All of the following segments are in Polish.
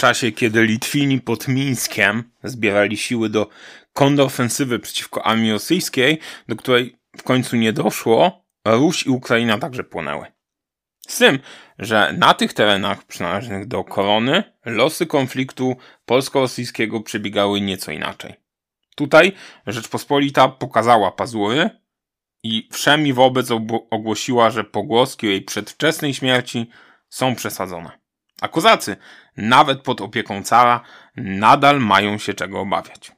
czasie, kiedy Litwini pod Mińskiem zbierali siły do kontrofensywy przeciwko armii rosyjskiej, do której w końcu nie doszło, Ruś i Ukraina także płonęły. Z tym, że na tych terenach przynależnych do korony losy konfliktu polsko-rosyjskiego przebiegały nieco inaczej. Tutaj Rzeczpospolita pokazała pazury i wszemi wobec ogłosiła, że pogłoski o jej przedwczesnej śmierci są przesadzone. A kozacy, nawet pod opieką cara, nadal mają się czego obawiać.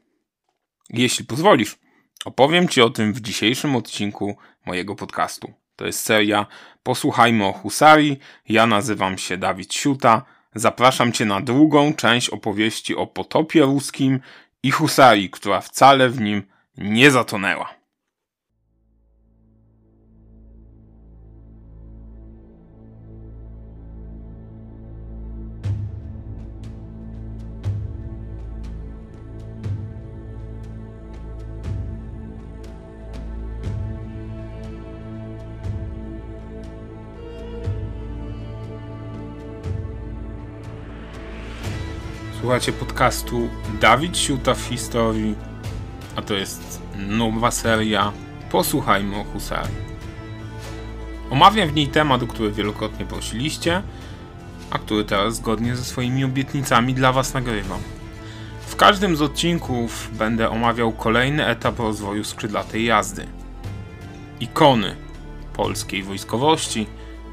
Jeśli pozwolisz, opowiem Ci o tym w dzisiejszym odcinku mojego podcastu. To jest seria Posłuchajmy o Husarii. Ja nazywam się Dawid Siuta. Zapraszam Cię na drugą część opowieści o potopie ruskim i Husarii, która wcale w nim nie zatonęła. Słuchacie podcastu Dawid Siuta w historii, a to jest nowa seria Posłuchajmy o Husarii. Omawiam w niej temat, o który wielokrotnie prosiliście, a który teraz zgodnie ze swoimi obietnicami dla Was nagrywam. W każdym z odcinków będę omawiał kolejny etap rozwoju skrzydlatej jazdy. Ikony polskiej wojskowości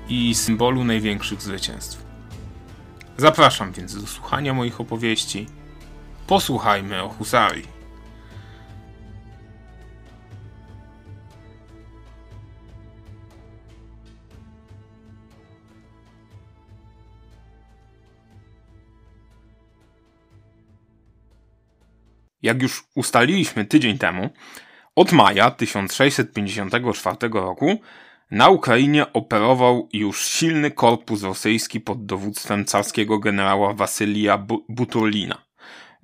i symbolu największych zwycięstw. Zapraszam więc do słuchania moich opowieści. Posłuchajmy o husarii. Jak już ustaliliśmy tydzień temu, od maja 1654 roku na Ukrainie operował już silny korpus rosyjski pod dowództwem carskiego generała Wasylija Buturlina.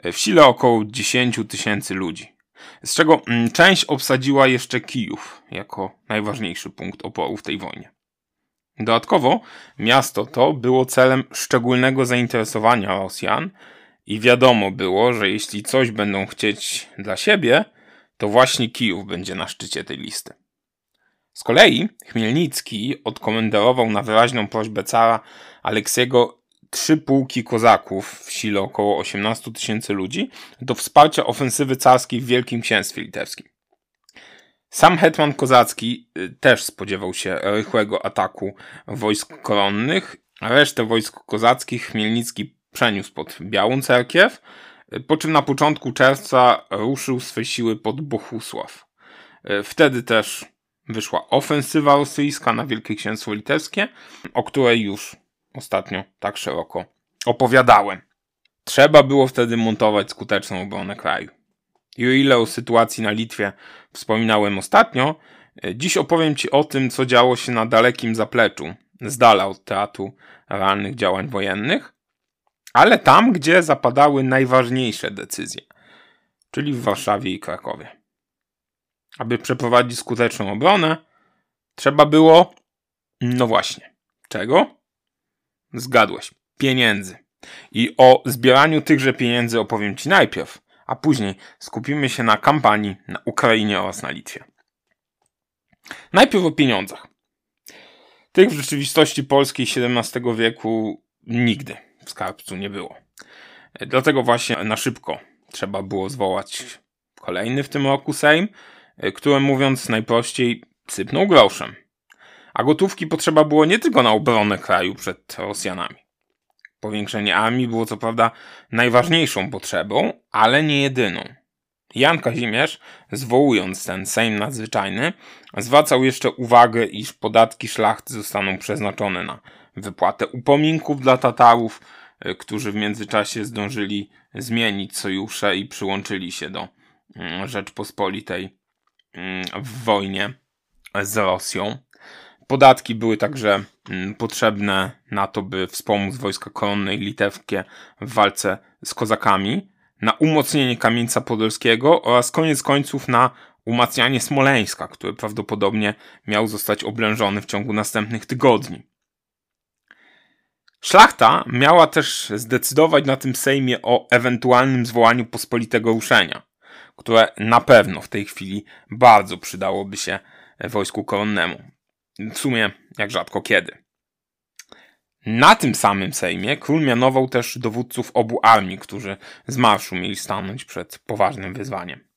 W sile około 10 tysięcy ludzi. Z czego mm, część obsadziła jeszcze Kijów jako najważniejszy punkt oporu w tej wojnie. Dodatkowo miasto to było celem szczególnego zainteresowania Rosjan i wiadomo było, że jeśli coś będą chcieć dla siebie, to właśnie Kijów będzie na szczycie tej listy. Z kolei Chmielnicki odkomenderował na wyraźną prośbę cara Aleksiego trzy pułki kozaków w sile około 18 tysięcy ludzi do wsparcia ofensywy carskiej w Wielkim Księstwie Litewskim. Sam hetman kozacki y, też spodziewał się rychłego ataku wojsk koronnych, a resztę wojsk kozackich Chmielnicki przeniósł pod Białą Cerkiew, y, po czym na początku czerwca ruszył swe siły pod Bohusław. Y, wtedy też wyszła ofensywa rosyjska na Wielkie Księstwo Litewskie, o której już ostatnio tak szeroko opowiadałem. Trzeba było wtedy montować skuteczną obronę kraju. I o ile o sytuacji na Litwie wspominałem ostatnio, dziś opowiem Ci o tym, co działo się na dalekim zapleczu, z dala od teatru realnych działań wojennych, ale tam, gdzie zapadały najważniejsze decyzje, czyli w Warszawie i Krakowie. Aby przeprowadzić skuteczną obronę, trzeba było, no właśnie, czego? Zgadłeś, pieniędzy. I o zbieraniu tychże pieniędzy opowiem Ci najpierw, a później skupimy się na kampanii na Ukrainie oraz na Litwie. Najpierw o pieniądzach. Tych w rzeczywistości polskiej XVII wieku nigdy w skarbcu nie było. Dlatego właśnie na szybko trzeba było zwołać kolejny w tym roku Sejm, E, które mówiąc najprościej sypnął groszem. A gotówki potrzeba było nie tylko na obronę kraju przed Rosjanami. Powiększenie armii było co prawda najważniejszą potrzebą, ale nie jedyną. Jan Kazimierz, zwołując ten Sejm Nadzwyczajny, zwracał jeszcze uwagę, iż podatki szlachty zostaną przeznaczone na wypłatę upominków dla Tatarów, e, którzy w międzyczasie zdążyli zmienić sojusze i przyłączyli się do mm, Rzeczpospolitej w wojnie z Rosją. Podatki były także mm, potrzebne na to, by wspomóc wojska koronne i litewskie w walce z kozakami, na umocnienie Kamieńca Podolskiego oraz koniec końców na umacnianie Smoleńska, który prawdopodobnie miał zostać oblężony w ciągu następnych tygodni. Szlachta miała też zdecydować na tym Sejmie o ewentualnym zwołaniu pospolitego ruszenia, które na pewno w tej chwili bardzo przydałoby się wojsku koronnemu. W sumie jak rzadko kiedy. Na tym samym Sejmie król mianował też dowódców obu armii, którzy z marszu mieli stanąć przed poważnym wyzwaniem.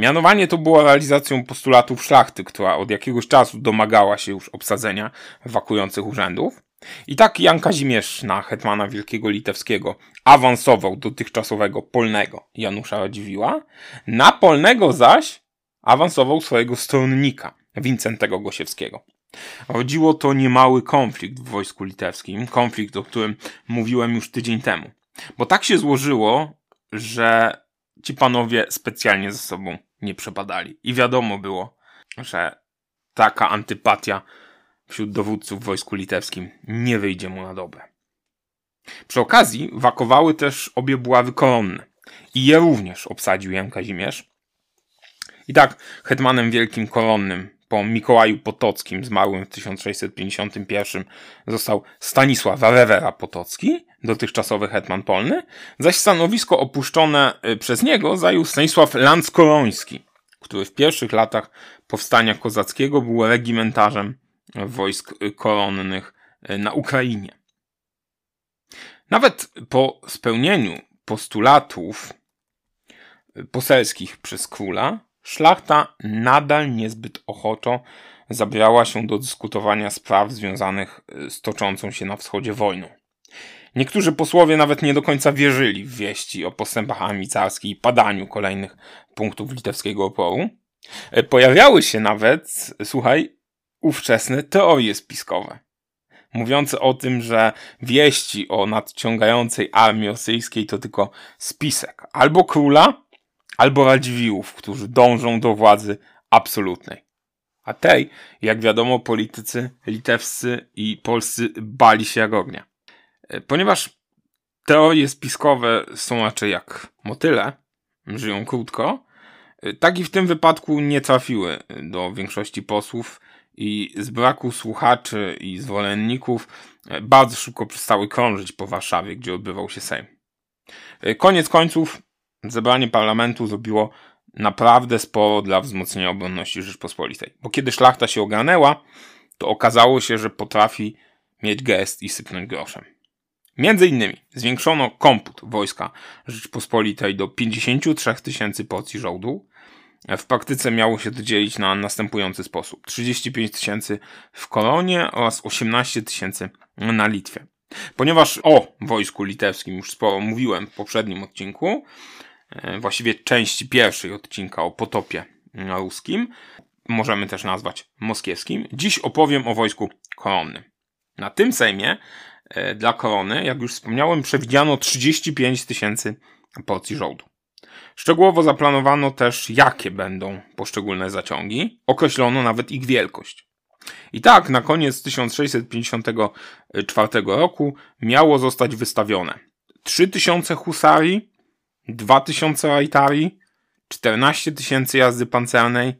Mianowanie to było realizacją postulatów szlachty, która od jakiegoś czasu domagała się już obsadzenia wakujących urzędów. I tak Jan Kazimierz na hetmana Wielkiego Litewskiego awansował dotychczasowego polnego Janusza Radziwiła, na polnego zaś awansował swojego stronnika Wincentego Gosiewskiego. Rodziło to niemały konflikt w wojsku litewskim, konflikt, o którym mówiłem już tydzień temu. Bo tak się złożyło, że ci panowie specjalnie ze sobą nie przepadali. I wiadomo było, że taka antypatia wśród dowódców w wojsku litewskim nie wyjdzie mu na dobre. Przy okazji wakowały też obie buławy koronne i je również obsadził Jan Kazimierz. I tak hetmanem wielkim koronnym po Mikołaju Potockim zmarłym w 1651 został Stanisław Rewera Potocki, dotychczasowy hetman polny, zaś stanowisko opuszczone y, przez niego zajął Stanisław Lanskoroński, który w pierwszych latach powstania kozackiego był regimentarzem wojsk koronnych y, na Ukrainie. Nawet po spełnieniu postulatów y, poselskich przez króla, szlachta nadal niezbyt ochoczo zabrała się do dyskutowania spraw związanych z toczącą się na wschodzie wojną. Niektórzy posłowie nawet nie do końca wierzyli w wieści o postępach armii i padaniu kolejnych punktów litewskiego oporu. E, pojawiały się nawet, słuchaj, ówczesne teorie spiskowe, mówiące o tym, że wieści o nadciągającej armii rosyjskiej to tylko spisek albo króla, albo radziwiłów, którzy dążą do władzy absolutnej. A tej, jak wiadomo, politycy litewscy i polscy bali się jak ognia. E, ponieważ teorie spiskowe są raczej jak motyle, żyją krótko, e, tak i w tym wypadku nie trafiły do większości posłów i z braku słuchaczy i zwolenników e, bardzo szybko przestały krążyć po Warszawie, gdzie odbywał się Sejm. Koniec końców zebranie parlamentu zrobiło naprawdę sporo dla wzmocnienia obronności Rzeczpospolitej. Bo kiedy szlachta się ogarnęła, to okazało się, że potrafi mieć gest i sypnąć groszem. Między innymi zwiększono komput wojska Rzeczpospolitej do 53 tysięcy porcji żołdu. W praktyce miało się to dzielić na następujący sposób. 35 tysięcy w Koronie oraz 18 tysięcy na Litwie. Ponieważ o wojsku litewskim już sporo mówiłem w poprzednim odcinku, e, właściwie części pierwszej odcinka o potopie ruskim, możemy też nazwać moskiewskim, dziś opowiem o wojsku koronnym. Na tym Sejmie E, dla korony, jak już wspomniałem, przewidziano 35 tysięcy porcji żołdu. Szczegółowo zaplanowano też, jakie będą poszczególne zaciągi, określono nawet ich wielkość. I tak na koniec 1654 roku miało zostać wystawione 3000 husarii, 2000 rajtarii, 14 tysięcy jazdy pancernej,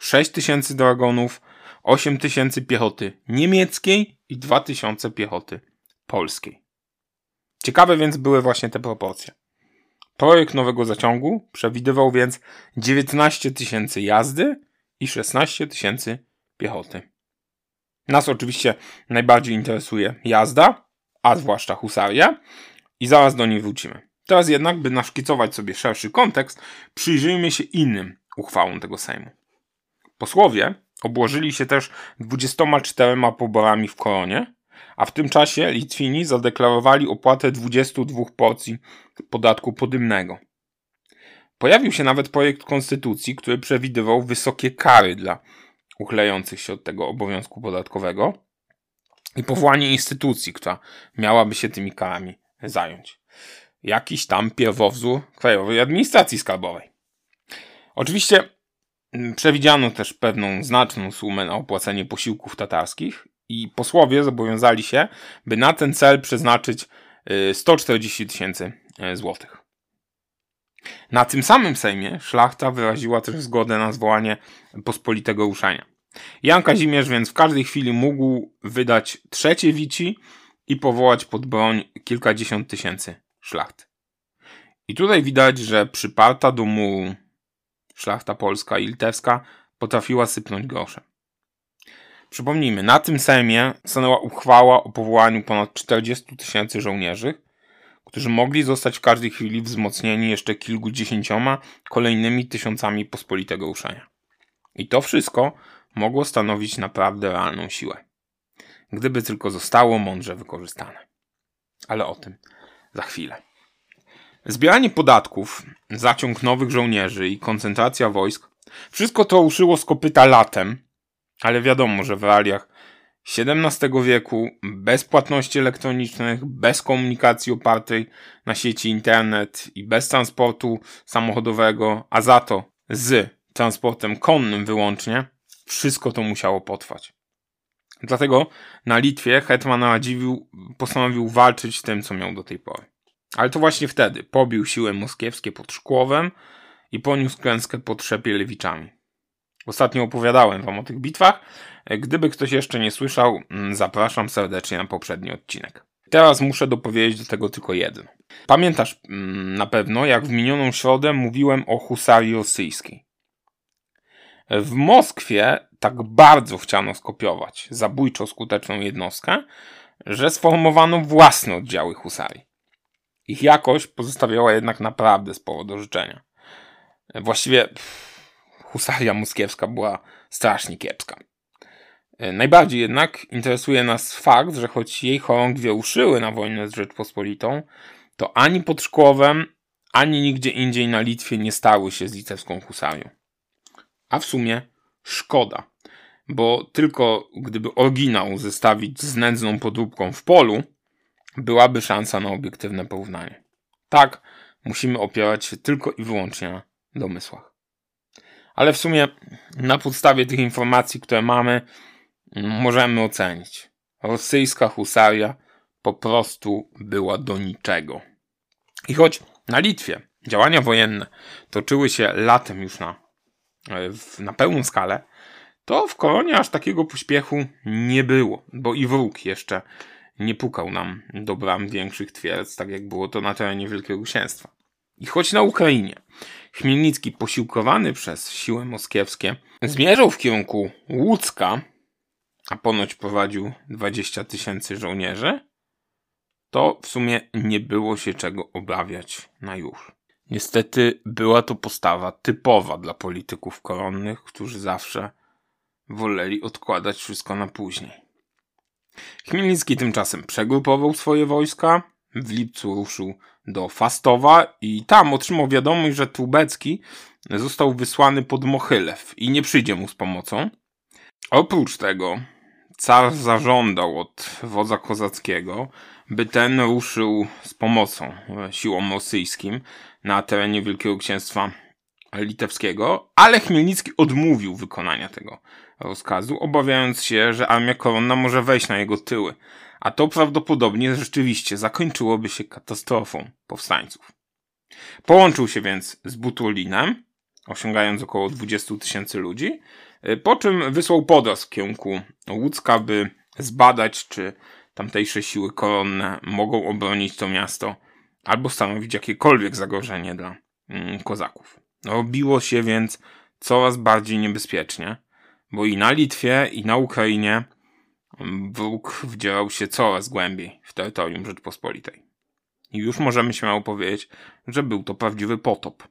6 tysięcy dragonów, 8 tysięcy piechoty niemieckiej i 2000 piechoty polskiej. Ciekawe więc były właśnie te proporcje. Projekt nowego zaciągu przewidywał więc 19 tysięcy jazdy i 16 tysięcy piechoty. Nas oczywiście najbardziej interesuje jazda, a zwłaszcza husaria, i zaraz do niej wrócimy. Teraz jednak, by naszkicować sobie szerszy kontekst, przyjrzyjmy się innym uchwałom tego Sejmu. Posłowie obłożyli się też 24 poborami w koronie, a w tym czasie Litwini zadeklarowali opłatę 22 porcji podatku podymnego. Pojawił się nawet projekt konstytucji, który przewidywał wysokie kary dla uchlejących się od tego obowiązku podatkowego i powołanie instytucji, która miałaby się tymi karami zająć. Jakiś tam pierwowzór Krajowej Administracji Skarbowej. Oczywiście mm, przewidziano też pewną znaczną sumę na opłacenie posiłków tatarskich i posłowie zobowiązali się, by na ten cel przeznaczyć 140 y, tysięcy y, złotych. Na tym samym Sejmie szlachta wyraziła też zgodę na zwołanie pospolitego ruszania. Jan Kazimierz więc w każdej chwili mógł wydać trzecie wici i powołać pod broń kilkadziesiąt tysięcy szlacht. I tutaj widać, że przyparta do muru szlachta polska i litewska potrafiła sypnąć groszem. Przypomnijmy, na tym Sejmie stanęła uchwała o powołaniu ponad 40 tysięcy żołnierzy, którzy mogli zostać w każdej chwili wzmocnieni jeszcze kilkudziesięcioma kolejnymi tysiącami pospolitego ruszenia. I to wszystko mogło stanowić naprawdę realną siłę. Gdyby tylko zostało mądrze wykorzystane. Ale o tym za chwilę. Zbieranie podatków, zaciąg nowych żołnierzy i koncentracja wojsk, wszystko to uszyło z kopyta latem, ale wiadomo, że w realiach XVII wieku, bez płatności elektronicznych, bez komunikacji opartej na sieci internet i bez transportu samochodowego, a za to z transportem konnym wyłącznie, wszystko to musiało potrwać. Dlatego na Litwie hetman Radziwiłł postanowił walczyć tym, co miał do tej pory. Ale to właśnie wtedy pobił siły moskiewskie pod Szkłowem i poniósł klęskę pod Szepielewiczami. Ostatnio opowiadałem wam o tych bitwach. Gdyby ktoś jeszcze nie słyszał, mm, zapraszam serdecznie na poprzedni odcinek. Teraz muszę dopowiedzieć do tego tylko jedno. Pamiętasz mm, na pewno, jak w minioną środę mówiłem o husarii rosyjskiej. W Moskwie tak bardzo chciano skopiować zabójczo skuteczną jednostkę, że sformowano własne oddziały husarii. Ich jakość pozostawiała jednak naprawdę sporo do życzenia. Właściwie husaria moskiewska była strasznie kiepska. Najbardziej jednak interesuje nas fakt, że choć jej chorągwie uszyły na wojnę z Rzeczpospolitą, to ani pod Szkłowem, ani nigdzie indziej na Litwie nie stały się z litewską husarią. A w sumie szkoda, bo tylko gdyby oryginał zestawić z nędzną podróbką w polu, byłaby szansa na obiektywne porównanie. Tak, musimy opierać się tylko i wyłącznie na domysłach. Ale w sumie na podstawie tych informacji, które mamy, możemy ocenić. Rosyjska husaria po prostu była do niczego. I choć na Litwie działania wojenne toczyły się latem już na, na pełną skalę, to w kolonie aż takiego pośpiechu nie było, bo i wróg jeszcze nie pukał nam do bram większych twierdz, tak jak było to na terenie Wielkiego Księstwa. I choć na Ukrainie Chmielnicki posiłkowany przez siły moskiewskie zmierzał w kierunku Łódzka, a ponoć prowadził 20 tysięcy żołnierzy, to w sumie nie było się czego obawiać na już. Niestety była to postawa typowa dla polityków koronnych, którzy zawsze woleli odkładać wszystko na później. Chmielnicki tymczasem przegrupował swoje wojska, w lipcu ruszył do Fastowa i tam otrzymał wiadomość, że Trubecki został wysłany pod Mochylew i nie przyjdzie mu z pomocą. Oprócz tego car zażądał od wodza kozackiego, by ten ruszył z pomocą siłom rosyjskim na terenie Wielkiego Księstwa Litewskiego, ale Chmielnicki odmówił wykonania tego rozkazu, obawiając się, że armia koronna może wejść na jego tyły, a to prawdopodobnie rzeczywiście zakończyłoby się katastrofą powstańców. Połączył się więc z Butulinem, osiągając około 20 tysięcy ludzi, po czym wysłał podraz w kierunku Łódzka, by zbadać, czy tamtejsze siły koronne mogą obronić to miasto albo stanowić jakiekolwiek zagrożenie dla mm, kozaków. Robiło się więc coraz bardziej niebezpiecznie, bo i na Litwie, i na Ukrainie wróg wdzierał się coraz głębiej w terytorium Rzeczpospolitej. I już możemy śmiało powiedzieć, że był to prawdziwy potop.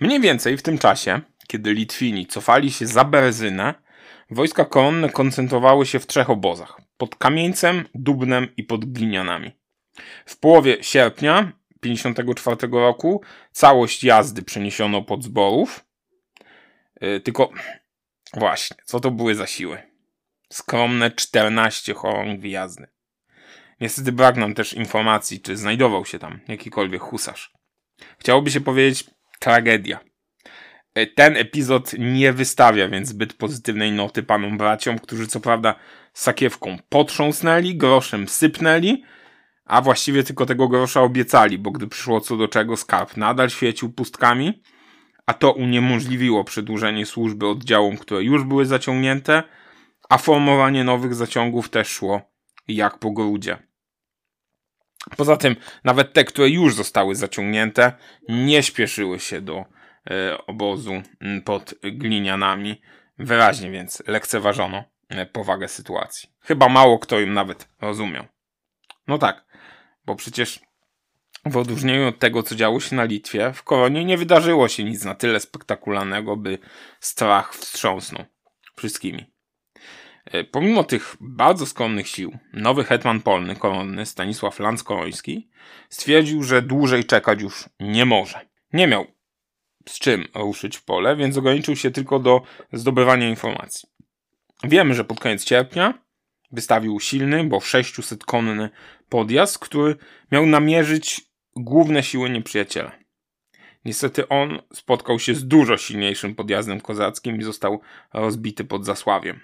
Mniej więcej w tym czasie, kiedy Litwini cofali się za Berezynę, wojska koronne koncentrowały się w trzech obozach. Pod Kamieńcem, Dubnem i pod Glinianami. W połowie sierpnia 1954 roku całość jazdy przeniesiono pod zborów. Yy, tylko właśnie, co to były za siły? Skromne 14 chorąg wyjazdy. Niestety brak nam też informacji, czy znajdował się tam jakikolwiek husarz. Chciałoby się powiedzieć tragedia. E, ten epizod nie wystawia więc zbyt pozytywnej noty panom braciom, którzy co prawda sakiewką potrząsnęli, groszem sypnęli, a właściwie tylko tego grosza obiecali, bo gdy przyszło co do czego, skarb nadal świecił pustkami, a to uniemożliwiło przedłużenie służby oddziałom, które już były zaciągnięte, a formowanie nowych zaciągów też szło jak po grudzie. Poza tym, nawet te, które już zostały zaciągnięte, nie śpieszyły się do e, obozu pod glinianami. Wyraźnie więc lekceważono e, powagę sytuacji. Chyba mało kto im nawet rozumiał. No tak, bo przecież w odróżnieniu od tego, co działo się na Litwie, w koronie nie wydarzyło się nic na tyle spektakularnego, by strach wstrząsnął wszystkimi. E, pomimo tych bardzo skromnych sił, nowy hetman polny koronny Stanisław Lans-Koroński stwierdził, że dłużej czekać już nie może. Nie miał z czym ruszyć w pole, więc ograniczył się tylko do zdobywania informacji. Wiemy, że pod koniec sierpnia wystawił silny, bo 600-konny podjazd, który miał namierzyć główne siły nieprzyjaciela. Niestety on spotkał się z dużo silniejszym podjazdem kozackim i został rozbity pod Zasławiem.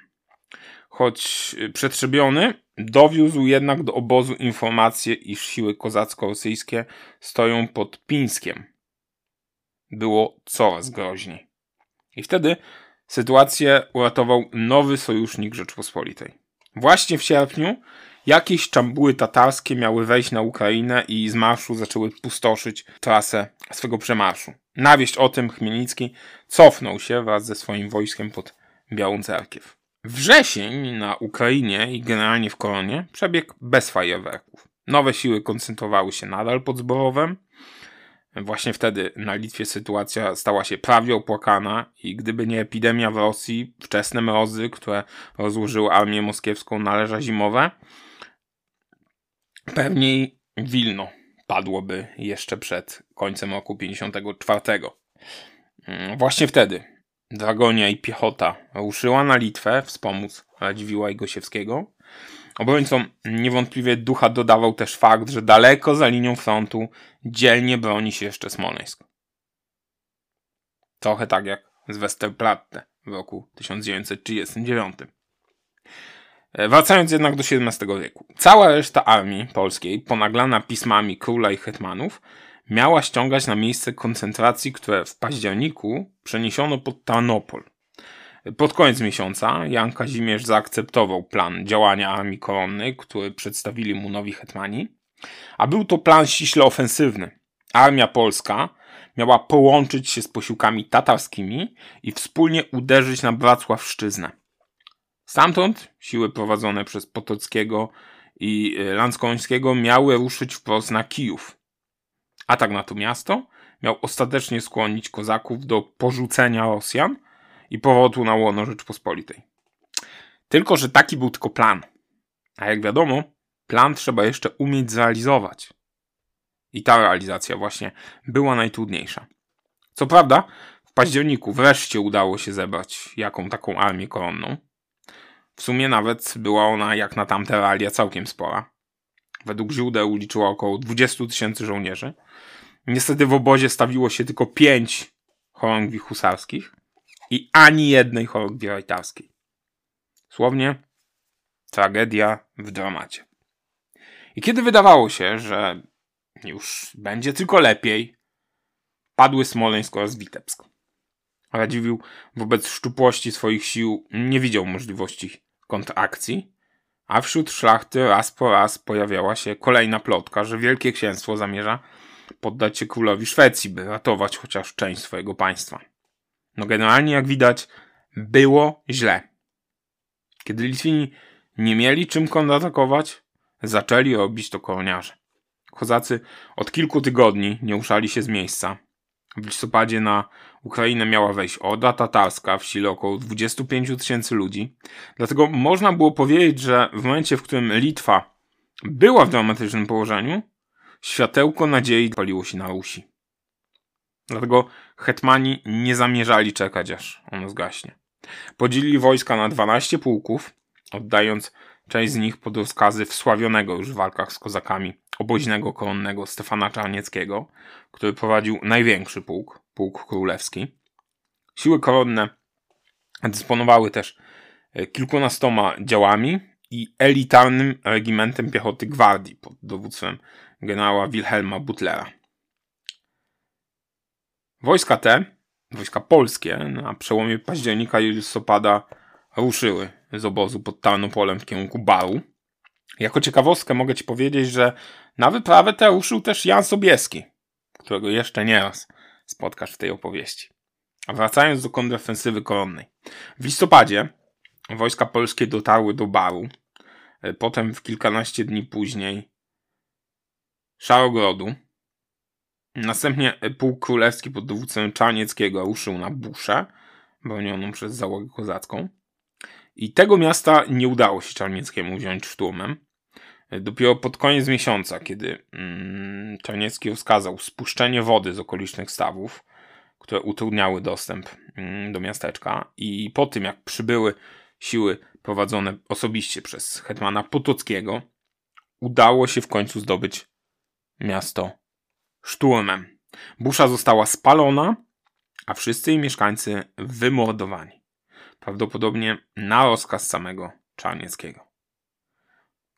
Choć przetrzebiony, dowiózł jednak do obozu informację, iż siły kozacko-rosyjskie stoją pod Pińskiem. Było coraz groźniej. I wtedy sytuację uratował nowy sojusznik Rzeczpospolitej. Właśnie w sierpniu jakieś czambuły tatarskie miały wejść na Ukrainę i z marszu zaczęły pustoszyć trasę swego przemarszu. Na wieść o tym Chmielnicki cofnął się wraz ze swoim wojskiem pod Białą Cerkiew. Wrzesień na Ukrainie i generalnie w Koronie przebiegł bez fajerwerków. Nowe siły koncentrowały się nadal pod Zborowem. Właśnie wtedy na Litwie sytuacja stała się prawie opłakana i gdyby nie epidemia w Rosji, wczesne mrozy, które rozłożyły armię moskiewską na leża zimowe, pewnie Wilno padłoby jeszcze przed końcem roku 54. Mm, właśnie wtedy Dragonia i piechota ruszyła na Litwę wspomóc Radziwiła i Gosiewskiego. Obrońcom niewątpliwie ducha dodawał też fakt, że daleko za linią frontu dzielnie broni się jeszcze Smoleńsk. Trochę tak jak z Westerplatte w roku 1939. E, wracając jednak do XVII wieku. Cała reszta armii polskiej, ponaglana pismami króla i hetmanów, miała ściągać na miejsce koncentracji, które w październiku przeniesiono pod Tarnopol. Pod koniec miesiąca Jan Kazimierz zaakceptował plan działania armii koronnej, który przedstawili mu nowi hetmani, a był to plan ściśle ofensywny. Armia polska miała połączyć się z posiłkami tatarskimi i wspólnie uderzyć na Wrocławszczyznę. Stamtąd siły prowadzone przez Potockiego i Lanskońskiego miały ruszyć wprost na Kijów. Atak na to miasto miał ostatecznie skłonić kozaków do porzucenia Rosjan i powrotu na łono Rzeczpospolitej. Tylko, że taki był tylko plan. A jak wiadomo, plan trzeba jeszcze umieć zrealizować. I ta realizacja właśnie była najtrudniejsza. Co prawda, w październiku wreszcie udało się zebrać jaką taką armię koronną. W sumie nawet była ona jak na tamte realia całkiem spora. Według źródeł liczyła około 20 tysięcy żołnierzy. Niestety w obozie stawiło się tylko pięć chorągwi husarskich i ani jednej chorągwi rajtarskiej. Słownie tragedia w dramacie. I kiedy wydawało się, że już będzie tylko lepiej, padły Smoleńsk oraz Witebsk. Radziwił wobec szczupłości swoich sił nie widział możliwości kontrakcji, a wśród szlachty raz po raz pojawiała się kolejna plotka, że Wielkie Księstwo zamierza poddać się królowi Szwecji, by ratować chociaż część swojego państwa. No generalnie, jak widać, było źle. Kiedy Litwini nie mieli czym kontratakować, zaczęli robić to koroniarze. Kozacy od kilku tygodni nie uszali się z miejsca. W listopadzie na Ukrainę miała wejść Orda Tatarska w sile około 25 tysięcy ludzi. Dlatego można było powiedzieć, że w momencie, w którym Litwa była w dramatycznym położeniu, światełko nadziei paliło się na Rusi. Dlatego hetmani nie zamierzali czekać, aż ono zgaśnie. Podzielili wojska na 12 pułków, oddając część z nich pod rozkazy wsławionego już w walkach z kozakami oboźnego koronnego Stefana Czarnieckiego, który prowadził największy pułk, pułk królewski. Siły koronne dysponowały też e, kilkunastoma działami i elitarnym regimentem piechoty gwardii pod dowództwem generała Wilhelma Butlera. Wojska te, wojska polskie, na przełomie października i listopada ruszyły z obozu pod Tarnopolem w kierunku Baru. Jako ciekawostkę mogę Ci powiedzieć, że na wyprawę tę ruszył też Jan Sobieski, którego jeszcze nie raz spotkasz w tej opowieści. A wracając do kontrofensywy koronnej. W listopadzie wojska polskie dotarły do Baru, e, potem w kilkanaście dni później Szarogrodu. Następnie pułk królewski pod dowództwem Czarnieckiego ruszył na Buszę, bronioną przez załogę kozacką. I tego miasta nie udało się Czarnieckiemu wziąć szturmem. Dopiero pod koniec miesiąca, kiedy mm, Czarniecki rozkazał spuszczenie wody z okolicznych stawów, które utrudniały dostęp mm, do miasteczka, i po tym jak przybyły siły prowadzone osobiście przez hetmana Potockiego, udało się w końcu zdobyć miasto szturmem. Busza została spalona, a wszyscy jej mieszkańcy wymordowani. Prawdopodobnie na rozkaz samego Czarnieckiego.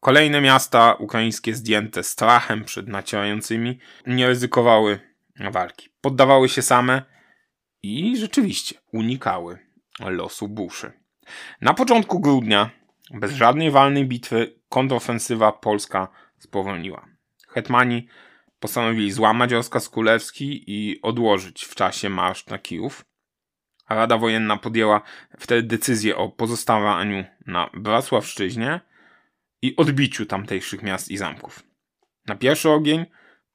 Kolejne miasta ukraińskie zdjęte strachem przed nacierającymi nie ryzykowały walki. Poddawały się same i rzeczywiście unikały losu buszy. Na początku grudnia, bez żadnej walnej bitwy, kontrofensywa polska spowolniła. Hetmani postanowili złamać rozkaz królewski i odłożyć w czasie marsz na Kijów. Rada Wojenna podjęła wtedy decyzję o pozostawaniu na Bracławszczyźnie i odbiciu tamtejszych miast i zamków. Na pierwszy ogień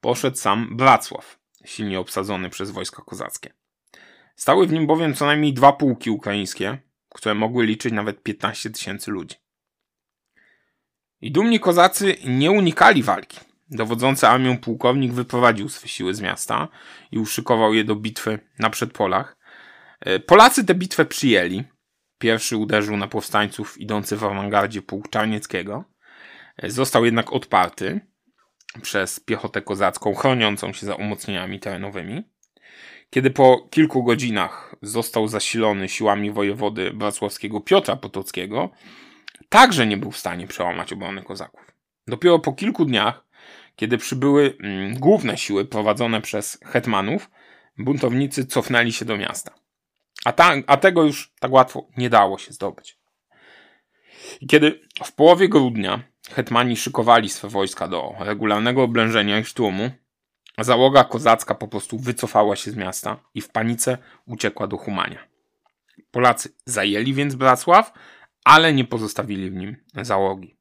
poszedł sam Bracław, silnie obsadzony przez wojska kozackie. Stały w nim bowiem co najmniej dwa pułki ukraińskie, które mogły liczyć nawet 15 tysięcy ludzi. I dumni kozacy nie unikali walki. Dowodzący armią pułkownik wyprowadził swe siły z miasta i uszykował je do bitwy na przedpolach. E, Polacy tę bitwę przyjęli. Pierwszy uderzył na powstańców idący w awangardzie pułk Czarnieckiego. E, został jednak odparty przez piechotę kozacką chroniącą się za umocnieniami terenowymi. Kiedy po kilku godzinach został zasilony siłami wojewody wrocławskiego Piotra Potockiego, także nie był w stanie przełamać obrony kozaków. Dopiero po kilku dniach kiedy przybyły mm, główne siły prowadzone przez hetmanów, buntownicy cofnęli się do miasta. A, ta, a tego już tak łatwo nie dało się zdobyć. I kiedy w połowie grudnia hetmani szykowali swe wojska do regularnego oblężenia i szturmu, załoga kozacka po prostu wycofała się z miasta i w panice uciekła do Humania. Polacy zajęli więc Bracław, ale nie pozostawili w nim załogi.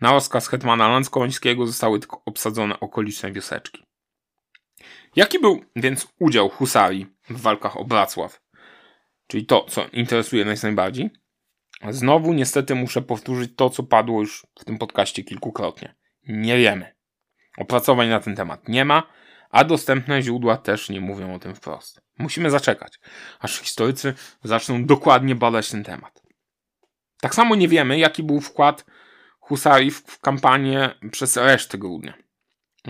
Na rozkaz hetmana Lanskońskiego zostały tylko obsadzone okoliczne wioseczki. Jaki był więc udział husarii w walkach o Bracław? Czyli to, co interesuje nas najbardziej? Znowu niestety muszę powtórzyć to, co padło już w tym podcaście kilkukrotnie. Nie wiemy. Opracowań na ten temat nie ma, a dostępne źródła też nie mówią o tym wprost. Musimy zaczekać, aż historycy zaczną dokładnie badać ten temat. Tak samo nie wiemy, jaki był wkład husarii w kampanię przez resztę grudnia.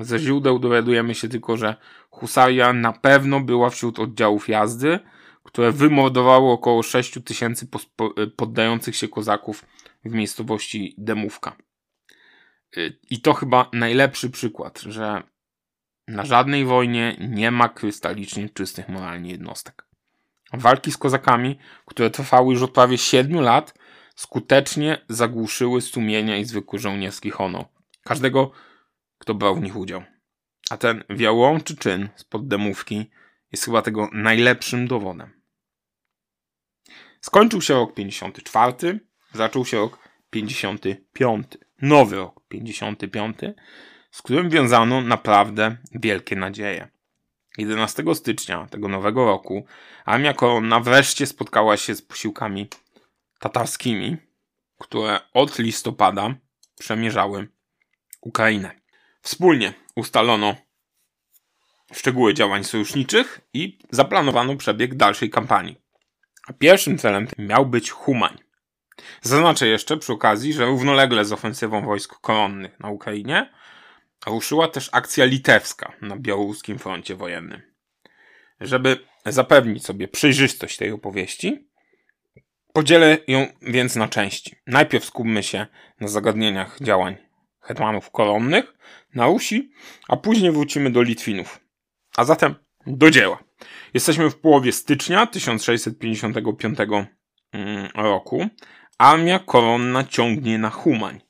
Ze źródeł dowiadujemy się tylko, że husaria na pewno była wśród oddziałów jazdy, które wymordowało około 6 tysięcy poddających się kozaków w miejscowości Demówka. I to chyba najlepszy przykład, że na żadnej wojnie nie ma krystalicznie czystych moralnie jednostek. Walki z kozakami, które trwały już od prawie 7 lat, skutecznie zagłuszyły sumienia i zwykły żołnierski honor. Każdego, kto brał w nich udział. A ten wiałączy czyn spod demówki jest chyba tego najlepszym dowodem. Skończył się rok 54, zaczął się rok 55. Nowy rok 55, z którym wiązano naprawdę wielkie nadzieje. 11 stycznia tego nowego roku armia koronna wreszcie spotkała się z posiłkami tatarskimi, które od listopada przemierzały Ukrainę. Wspólnie ustalono szczegóły działań sojuszniczych i zaplanowano przebieg dalszej kampanii. A pierwszym celem miał być Humań. Zaznaczę jeszcze przy okazji, że równolegle z ofensywą wojsk koronnych na Ukrainie ruszyła też akcja litewska na białoruskim froncie wojennym. Żeby zapewnić sobie przejrzystość tej opowieści, Podzielę ją więc na części. Najpierw skupmy się na zagadnieniach działań hetmanów koronnych na Rusi, a później wrócimy do Litwinów. A zatem do dzieła. Jesteśmy w połowie stycznia 1655 mm, roku. Armia koronna ciągnie na Humań.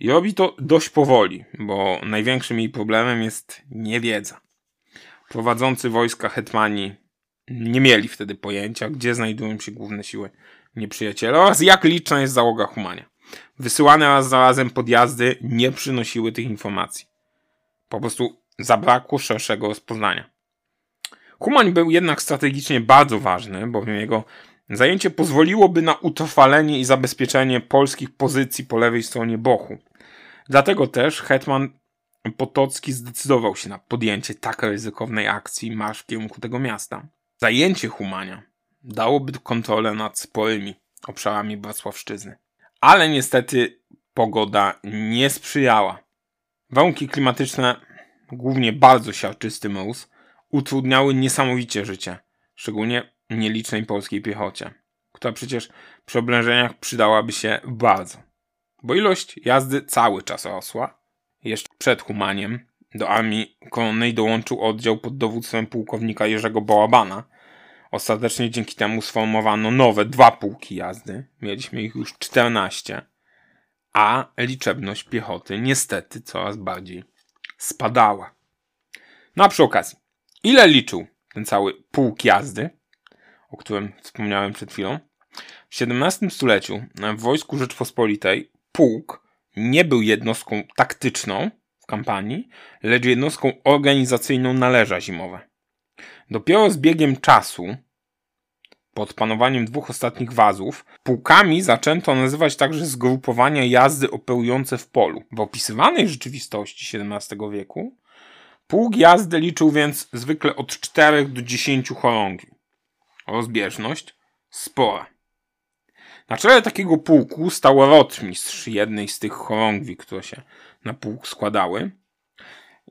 I robi to dość powoli, bo największym jej problemem jest niewiedza. Prowadzący wojska hetmani nie mieli wtedy pojęcia, gdzie znajdują się główne siły nieprzyjaciela oraz jak liczna jest załoga Humania. Wysyłane raz za razem podjazdy nie przynosiły tych informacji. Po prostu zabrakło szerszego rozpoznania. Humań był jednak strategicznie bardzo ważny, bowiem jego zajęcie pozwoliłoby na utrwalenie i zabezpieczenie polskich pozycji po lewej stronie Bochu. Dlatego też hetman Potocki zdecydował się na podjęcie tak ryzykownej akcji marsz w kierunku tego miasta. Zajęcie Humania dałoby kontrolę nad sporymi obszarami Wrocławszczyzny. Ale niestety pogoda nie sprzyjała. Warunki klimatyczne, głównie bardzo siarczysty mróz, utrudniały niesamowicie życie, szczególnie nielicznej polskiej piechocie, która przecież przy oblężeniach przydałaby się bardzo. Bo ilość jazdy cały czas rosła. Jeszcze przed Humaniem do armii koronnej dołączył oddział pod dowództwem pułkownika Jerzego Bałabana. Ostatecznie dzięki temu sformowano nowe dwa pułki jazdy. Mieliśmy ich już 14. A liczebność piechoty niestety coraz bardziej spadała. No a przy okazji, ile liczył ten cały pułk jazdy, o którym wspomniałem przed chwilą? W XVII stuleciu w wojsku Rzeczpospolitej pułk nie był jednostką taktyczną w kampanii, lecz jednostką organizacyjną na leża zimowe. Dopiero z biegiem czasu, pod panowaniem dwóch ostatnich wazów, pułkami zaczęto nazywać także zgrupowania jazdy operujące w polu. W opisywanej rzeczywistości XVII wieku pułk jazdy liczył więc zwykle od 4 do 10 chorągwi. Rozbieżność spora. Na czele takiego pułku stał rotmistrz jednej z tych chorągwi, które się na pułk składały.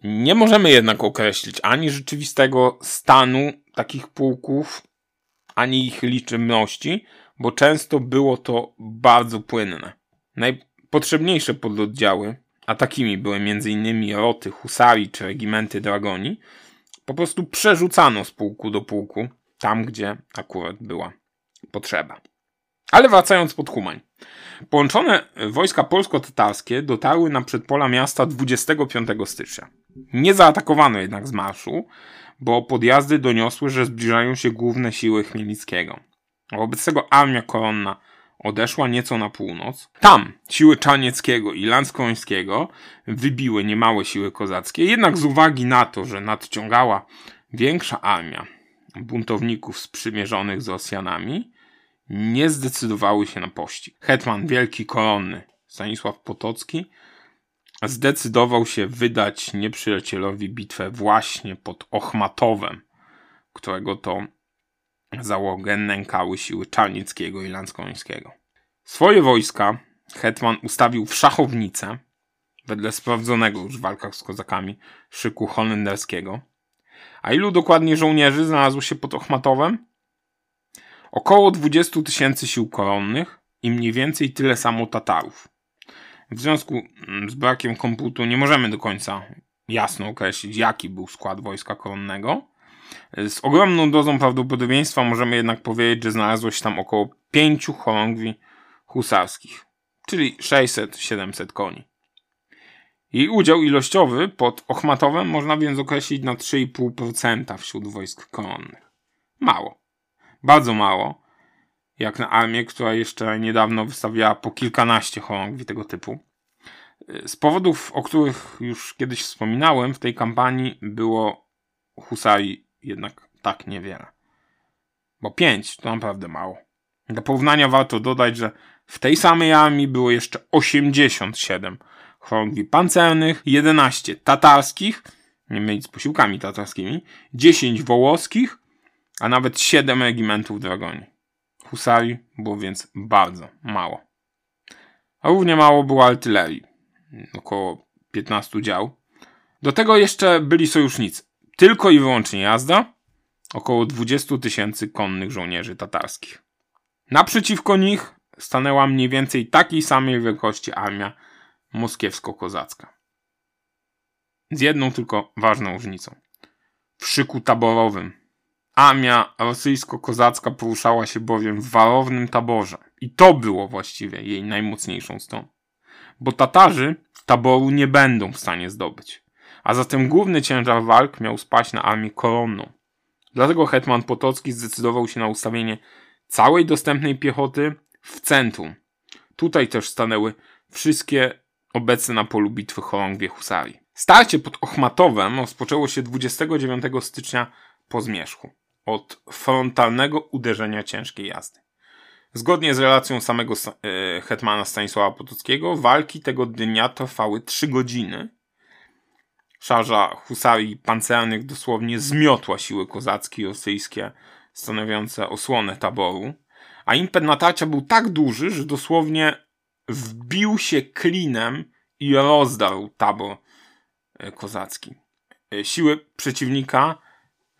Nie możemy jednak określić ani rzeczywistego stanu takich pułków, ani ich liczebności, bo często było to bardzo płynne. Najpotrzebniejsze pododdziały, a takimi były m.in. roty, husarii czy regimenty dragoni, po prostu przerzucano z pułku do pułku, tam gdzie akurat była potrzeba. Ale wracając pod Humań. Połączone wojska polsko-tatarskie dotarły na przedpola miasta 25 stycznia. Nie zaatakowano jednak z marszu, bo podjazdy doniosły, że zbliżają się główne siły Chmielnickiego. Wobec tego armia koronna odeszła nieco na północ. Tam siły Czarnieckiego i Lanskońskiego wybiły niemałe siły kozackie, jednak z uwagi na to, że nadciągała większa armia buntowników sprzymierzonych z Rosjanami, nie zdecydowały się na pościg. Hetman Wielki Koronny Stanisław Potocki zdecydował się wydać nieprzyjacielowi bitwę właśnie pod Ochmatowem, którego to załogę nękały siły Czarnickiego i Lanskońskiego. Swoje wojska hetman ustawił w szachownicę, wedle sprawdzonego już w walkach z kozakami szyku holenderskiego. A ilu dokładnie żołnierzy znalazło się pod Ochmatowem? Około 20 tysięcy sił koronnych i mniej więcej tyle samo Tatarów. W związku mm, z brakiem komputu nie możemy do końca jasno określić, jaki był skład wojska koronnego. Z ogromną dozą prawdopodobieństwa możemy jednak powiedzieć, że znalazło się tam około 5 chorągwi husarskich, czyli 600-700 koni. Jej udział ilościowy pod Ochmatowem można więc określić na 3,5% wśród wojsk koronnych. Mało. Bardzo mało. Jak na armię, która jeszcze niedawno wystawiała po kilkanaście chorągwi tego typu. Z powodów, o których już kiedyś wspominałem, w tej kampanii było husarii jednak tak niewiele. Bo pięć to naprawdę mało. Do porównania warto dodać, że w tej samej armii było jeszcze 87 chorągwi pancernych, 11 tatarskich, nie mylić z posiłkami tatarskimi, 10 wołoskich, a nawet 7 regimentów dragoni. Husarii było więc bardzo mało. A równie mało było artylerii, około 15 dział. Do tego jeszcze byli sojusznicy. Tylko i wyłącznie jazda, około 20 tysięcy konnych żołnierzy tatarskich. Naprzeciwko nich stanęła mniej więcej takiej samej wielkości armia moskiewsko-kozacka. Z jedną tylko ważną różnicą. W szyku taborowym armia rosyjsko-kozacka poruszała się bowiem w warownym taborze i to było właściwie jej najmocniejszą stroną. bo Tatarzy taboru nie będą w stanie zdobyć. A zatem główny ciężar walk miał spaść na armię koronną. Dlatego hetman Potocki zdecydował się na ustawienie całej dostępnej piechoty w centrum. Tutaj też stanęły wszystkie obecne na polu bitwy chorągwie husarii. Starcie pod Ochmatowem rozpoczęło się 29 stycznia po zmierzchu od frontalnego uderzenia ciężkiej jazdy. Zgodnie z relacją samego e, hetmana Stanisława Potockiego, walki tego dnia trwały 3 godziny. Szarza husarii pancernych dosłownie zmiotła siły kozackie i rosyjskie stanowiące osłonę taboru, a impet natarcia był tak duży, że dosłownie wbił się klinem i rozdarł tabor e, kozacki. E, siły przeciwnika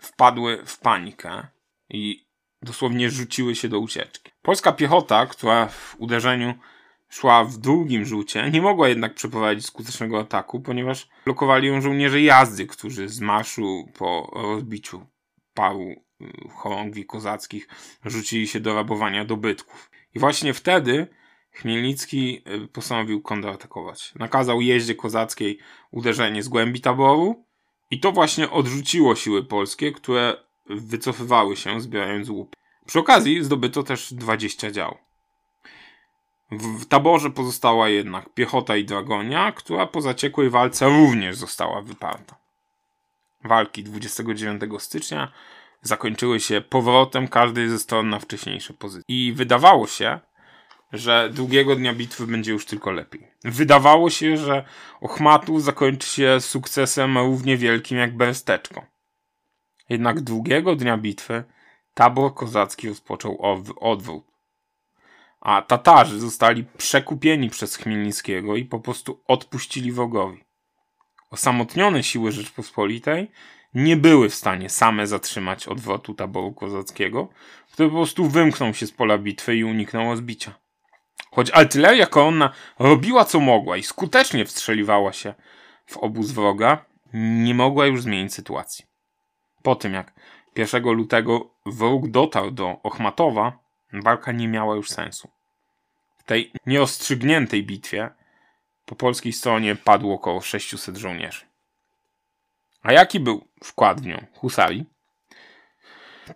wpadły w panikę i dosłownie rzuciły się do ucieczki. Polska piechota, która w uderzeniu szła w drugim rzucie, nie mogła jednak przeprowadzić skutecznego ataku, ponieważ blokowali ją żołnierze jazdy, którzy z marszu po rozbiciu paru y, chorągwi kozackich rzucili się do rabowania dobytków. I właśnie wtedy Chmielnicki y, postanowił kontratakować. Nakazał jeździe kozackiej uderzenie z głębi taboru i to właśnie odrzuciło siły polskie, które wycofywały się zbierając łup. Przy okazji zdobyto też 20 dział. W taborze pozostała jednak piechota i dragonia, która po zaciekłej walce również została wyparta. Walki 29 stycznia zakończyły się powrotem każdej ze stron na wcześniejsze pozycje. I wydawało się, że drugiego dnia bitwy będzie już tylko lepiej. Wydawało się, że Ochmatów zakończy się sukcesem równie wielkim jak Bersteczko. Jednak drugiego dnia bitwy tabor kozacki rozpoczął odwrót. A Tatarzy zostali przekupieni przez Chmielnickiego i po prostu odpuścili wrogowi. Osamotnione siły Rzeczpospolitej nie były w stanie same zatrzymać odwrotu taboru kozackiego, który po prostu wymknął się z pola bitwy i uniknął zbicia. Choć artyleria koronna robiła co mogła i skutecznie wstrzeliwała się w obóz wroga, nie mogła już zmienić sytuacji. Po tym jak 1 lutego wróg dotarł do Ochmatowa, walka nie miała już sensu. W tej nieostrzygniętej bitwie po polskiej stronie padło około 600 żołnierzy. A jaki był wkład w nią husarii?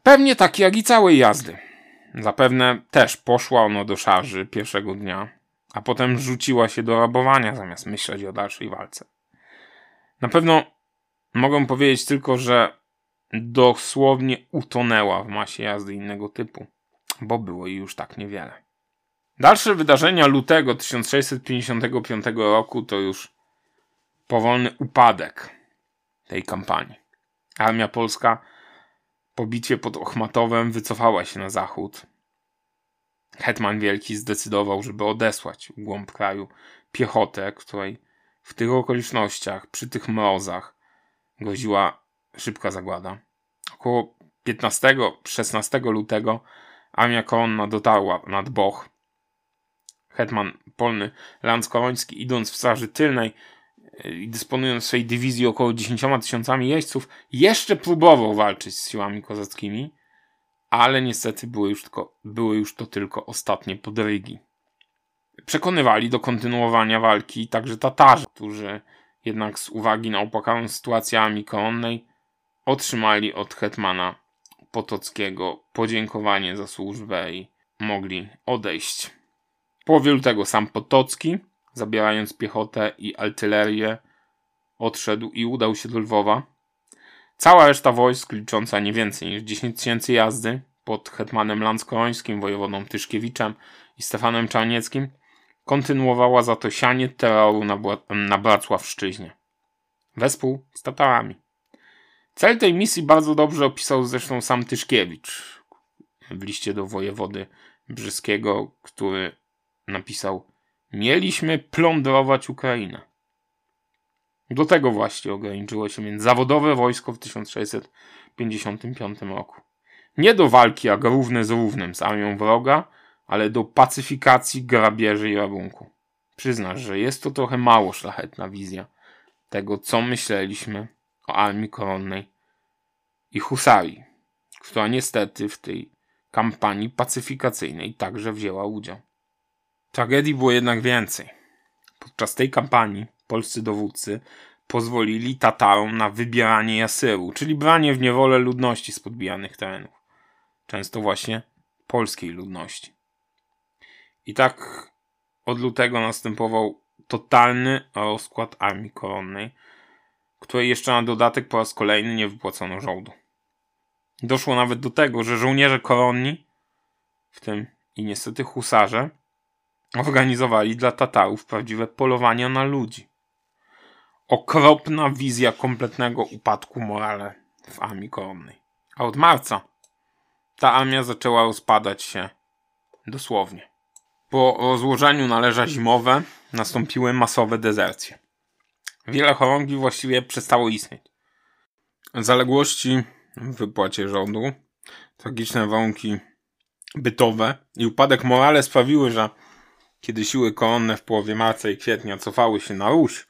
Pewnie taki jak i całej jazdy. Zapewne też poszła ono do szarży pierwszego dnia, a potem rzuciła się do rabowania zamiast myśleć o dalszej walce. Na pewno mogę powiedzieć tylko, że dosłownie utonęła w masie jazdy innego typu, bo było jej już tak niewiele. Dalsze wydarzenia lutego 1655 roku to już powolny upadek tej kampanii. Armia polska po bitwie pod Ochmatowem wycofała się na zachód. Hetman Wielki zdecydował, żeby odesłać w głąb kraju piechotę, której w tych okolicznościach, przy tych mrozach, groziła szybka zagłada. Około 15-16 lutego armia kolonna dotarła nad Boch. Hetman polny Lanskoroński, idąc w straży tylnej dysponując swojej dywizji około 10 tysiącami jeźdźców, jeszcze próbował walczyć z siłami kozackimi, ale niestety były już, tylko, były już to tylko ostatnie podrygi. Przekonywali do kontynuowania walki także Tatarzy, którzy jednak z uwagi na opłakaną sytuację armii koronnej otrzymali od hetmana Potockiego podziękowanie za służbę i mogli odejść. W połowie lutego sam Potocki, zabierając piechotę i artylerię, odszedł i udał się do Lwowa. Cała reszta wojsk, licząca nie więcej niż 10 tysięcy jazdy, pod hetmanem Lanskorońskim, wojewodą Tyszkiewiczem i Stefanem Czarnieckim, kontynuowała za to sianie terroru na, na Bracławszczyźnie. Wespół z Tatarami. Cel tej misji bardzo dobrze opisał zresztą sam Tyszkiewicz w liście do wojewody brzyskiego, który napisał Mieliśmy plądrować Ukrainę. Do tego właśnie ograniczyło się więc zawodowe wojsko w 1655 roku. Nie do walki jak równy z równym z armią wroga, ale do pacyfikacji, grabieży i rabunku. Przyznasz, że jest to trochę mało szlachetna wizja tego, co myśleliśmy o armii koronnej i husarii, która niestety w tej kampanii pacyfikacyjnej także wzięła udział. Tragedii było jednak więcej. Podczas tej kampanii polscy dowódcy pozwolili Tatarom na wybieranie jasyru, czyli branie w niewolę ludności z podbijanych terenów. Często właśnie polskiej ludności. I tak od lutego następował totalny rozkład armii koronnej, której jeszcze na dodatek po raz kolejny nie wypłacono żołdu. Doszło nawet do tego, że żołnierze koronni, w tym i niestety husarze, organizowali dla Tatarów prawdziwe polowania na ludzi. Okropna wizja kompletnego upadku morale w armii koronnej. A od marca ta armia zaczęła rozpadać się dosłownie. Po rozłożeniu na leża zimowe nastąpiły masowe dezercje. Wiele chorągwi właściwie przestało istnieć. Zaległości w wypłacie rządu, tragiczne warunki bytowe i upadek morale sprawiły, że kiedy siły koronne w połowie marca i kwietnia cofały się na Ruś,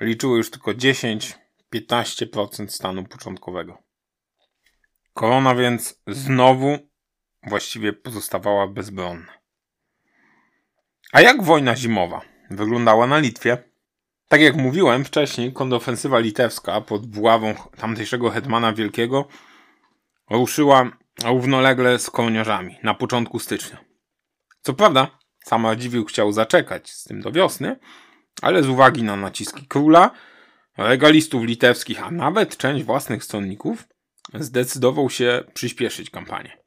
liczyły już tylko 10-15% stanu początkowego. Korona więc znowu właściwie pozostawała bezbronna. A jak wojna zimowa wyglądała na Litwie? Tak jak mówiłem wcześniej, kontrofensywa litewska pod buławą tamtejszego hetmana wielkiego ruszyła równolegle z kołniorzami na początku stycznia. Co prawda, sam Radziwiłł chciał zaczekać z tym do wiosny, ale z uwagi na naciski króla, regalistów litewskich, a nawet część własnych stronników, zdecydował się przyspieszyć kampanię.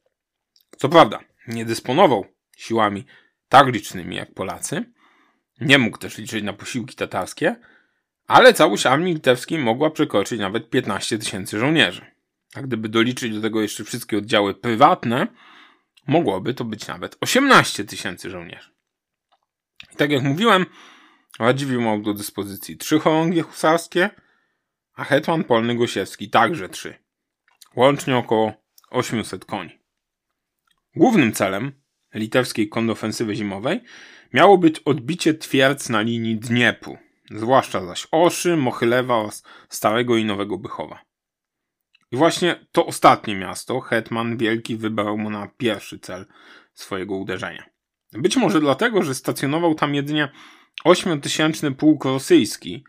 Co prawda, nie dysponował siłami tak licznymi jak Polacy, nie mógł też liczyć na posiłki tatarskie, ale całość armii litewskiej mogła przekroczyć nawet 15 tysięcy żołnierzy. A gdyby doliczyć do tego jeszcze wszystkie oddziały prywatne, mogłoby to być nawet 18 tysięcy żołnierzy. I tak jak mówiłem, Radziwiłł miał do dyspozycji trzy chorągie husarskie, a hetman polny Gosiewski także trzy. Łącznie około 800 koni. Głównym celem litewskiej kontrofensywy zimowej miało być odbicie twierdz na linii Dniepru, zwłaszcza zaś Oszy, Mochylewa oraz Starego i Nowego Bychowa. I właśnie to ostatnie miasto Hetman Wielki wybrał mu na pierwszy cel swojego uderzenia. Być może dlatego, że stacjonował tam jedynie ośmiotysięczny pułk rosyjski,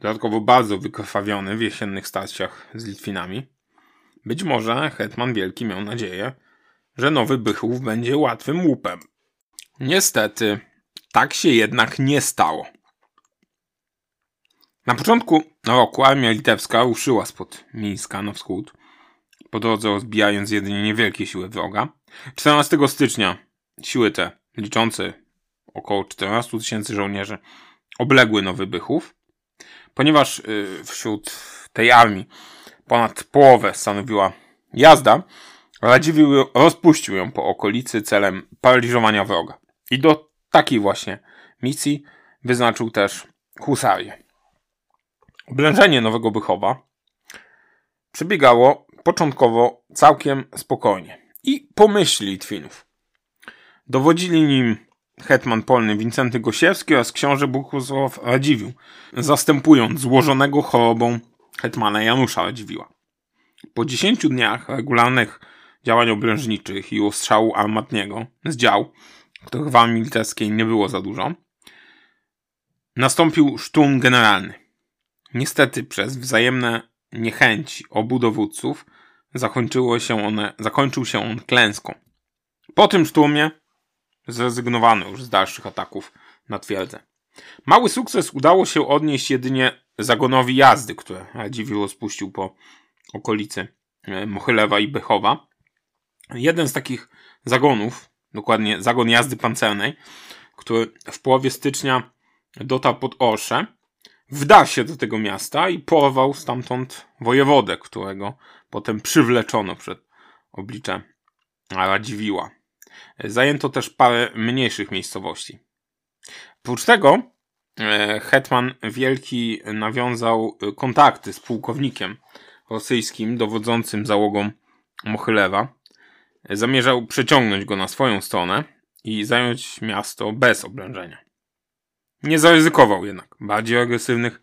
dodatkowo bardzo wykrwawiony w jesiennych starciach z Litwinami. Być może Hetman Wielki miał nadzieję, że Nowy Bychów będzie łatwym łupem. Niestety, tak się jednak nie stało. Na początku roku armia litewska ruszyła spod Mińska na wschód, po drodze rozbijając jedynie niewielkie siły wroga. 14 stycznia siły te, liczące około 14 tysięcy żołnierzy, obległy Nowy Bychów. Ponieważ y, wśród tej armii ponad połowę stanowiła jazda, Radziwiłł rozpuścił ją po okolicy celem paraliżowania wroga. I do takiej właśnie misji wyznaczył też husarię. Oblężenie Nowego Bychowa przebiegało początkowo całkiem spokojnie i pomyśli Litwinów. Dowodzili nim hetman polny Wincenty Gosiewski oraz książę Bogusław Radziwiłł, zastępując złożonego chorobą hetmana Janusza Radziwiła. Po dziesięciu dniach regularnych działań obrężniczych i ostrzału armatniego z dział, których w armii litewskiej nie było za dużo, nastąpił szturm generalny. Niestety przez wzajemne niechęci obu dowódców zakończyło się one, zakończył się on klęską. Po tym szturmie zrezygnowano już z dalszych ataków na twierdzę. Mały sukces udało się odnieść jedynie zagonowi jazdy, które Radziwiłł rozpuścił po okolicy e, Mochylewa i Bychowa. Jeden z takich zagonów, dokładnie zagon jazdy pancernej, który w połowie stycznia dotarł pod Orsze, wdarł się do tego miasta i porwał stamtąd wojewodę, którego potem przywleczono przed oblicze Radziwiła. Zajęto też parę mniejszych miejscowości. Oprócz tego e, Hetman Wielki nawiązał kontakty z pułkownikiem rosyjskim dowodzącym załogą Mochylewa. Zamierzał przeciągnąć go na swoją stronę i zająć miasto bez oblężenia. Nie zaryzykował jednak bardziej agresywnych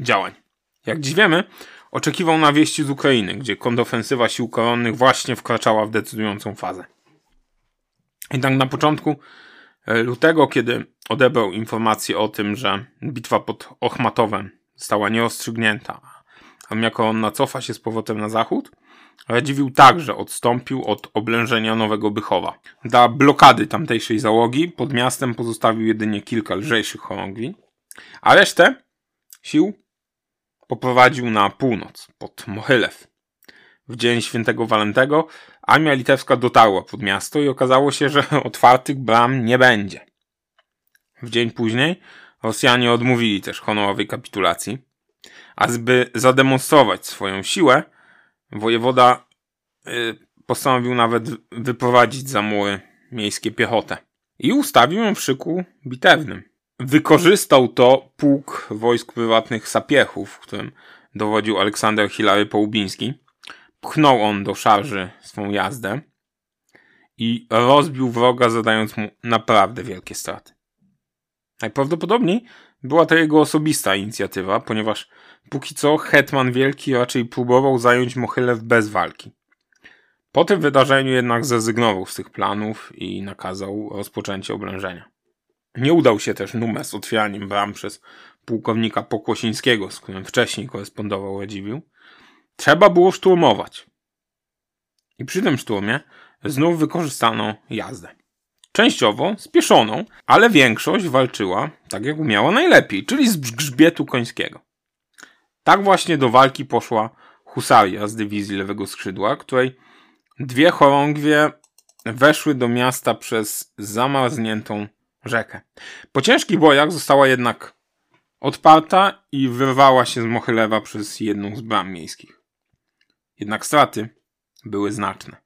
działań. Jak dziś wiemy, oczekiwał na wieści z Ukrainy, gdzie kontrofensywa sił koronnych właśnie wkraczała w decydującą fazę. Jednak na początku lutego, kiedy odebrał informację o tym, że bitwa pod Ochmatowem została nieostrzygnięta, a armia koronna cofa się z powrotem na zachód, Radziwił także odstąpił od oblężenia Nowego Bychowa. Dla blokady tamtejszej załogi pod miastem pozostawił jedynie kilka lżejszych chorągwi, a resztę sił poprowadził na północ, pod Mochylew. W dzień świętego Walentego armia litewska dotarła pod miasto i okazało się, że otwartych bram nie będzie. W dzień później Rosjanie odmówili też honorowej kapitulacji, a zby zademonstrować swoją siłę, wojewoda y, postanowił nawet wyprowadzić za mury miejskie piechotę i ustawił ją w szyku bitewnym. Wykorzystał to pułk wojsk prywatnych sapiechów, którym dowodził Aleksander Hilary Połubiński. Pchnął on do szarży swą jazdę i rozbił wroga, zadając mu naprawdę wielkie straty. Najprawdopodobniej była to jego osobista inicjatywa, ponieważ póki co Hetman Wielki raczej próbował zająć Mochylew bez walki. Po tym wydarzeniu jednak zrezygnował z tych planów i nakazał rozpoczęcie oblężenia. Nie udał się też numer z otwieraniem bram przez pułkownika Pokłosińskiego, z którym wcześniej korespondował Radziwił. Trzeba było szturmować. I przy tym szturmie znów wykorzystano jazdę. Częściowo spieszoną, ale większość walczyła tak jak umiała najlepiej, czyli z grzbietu końskiego. Tak właśnie do walki poszła husaria z dywizji lewego skrzydła, której dwie chorągwie weszły do miasta przez zamarzniętą rzekę. Po ciężkich bojach została jednak odparta i wyrwała się z Mochylewa przez jedną z bram miejskich. Jednak straty były znaczne.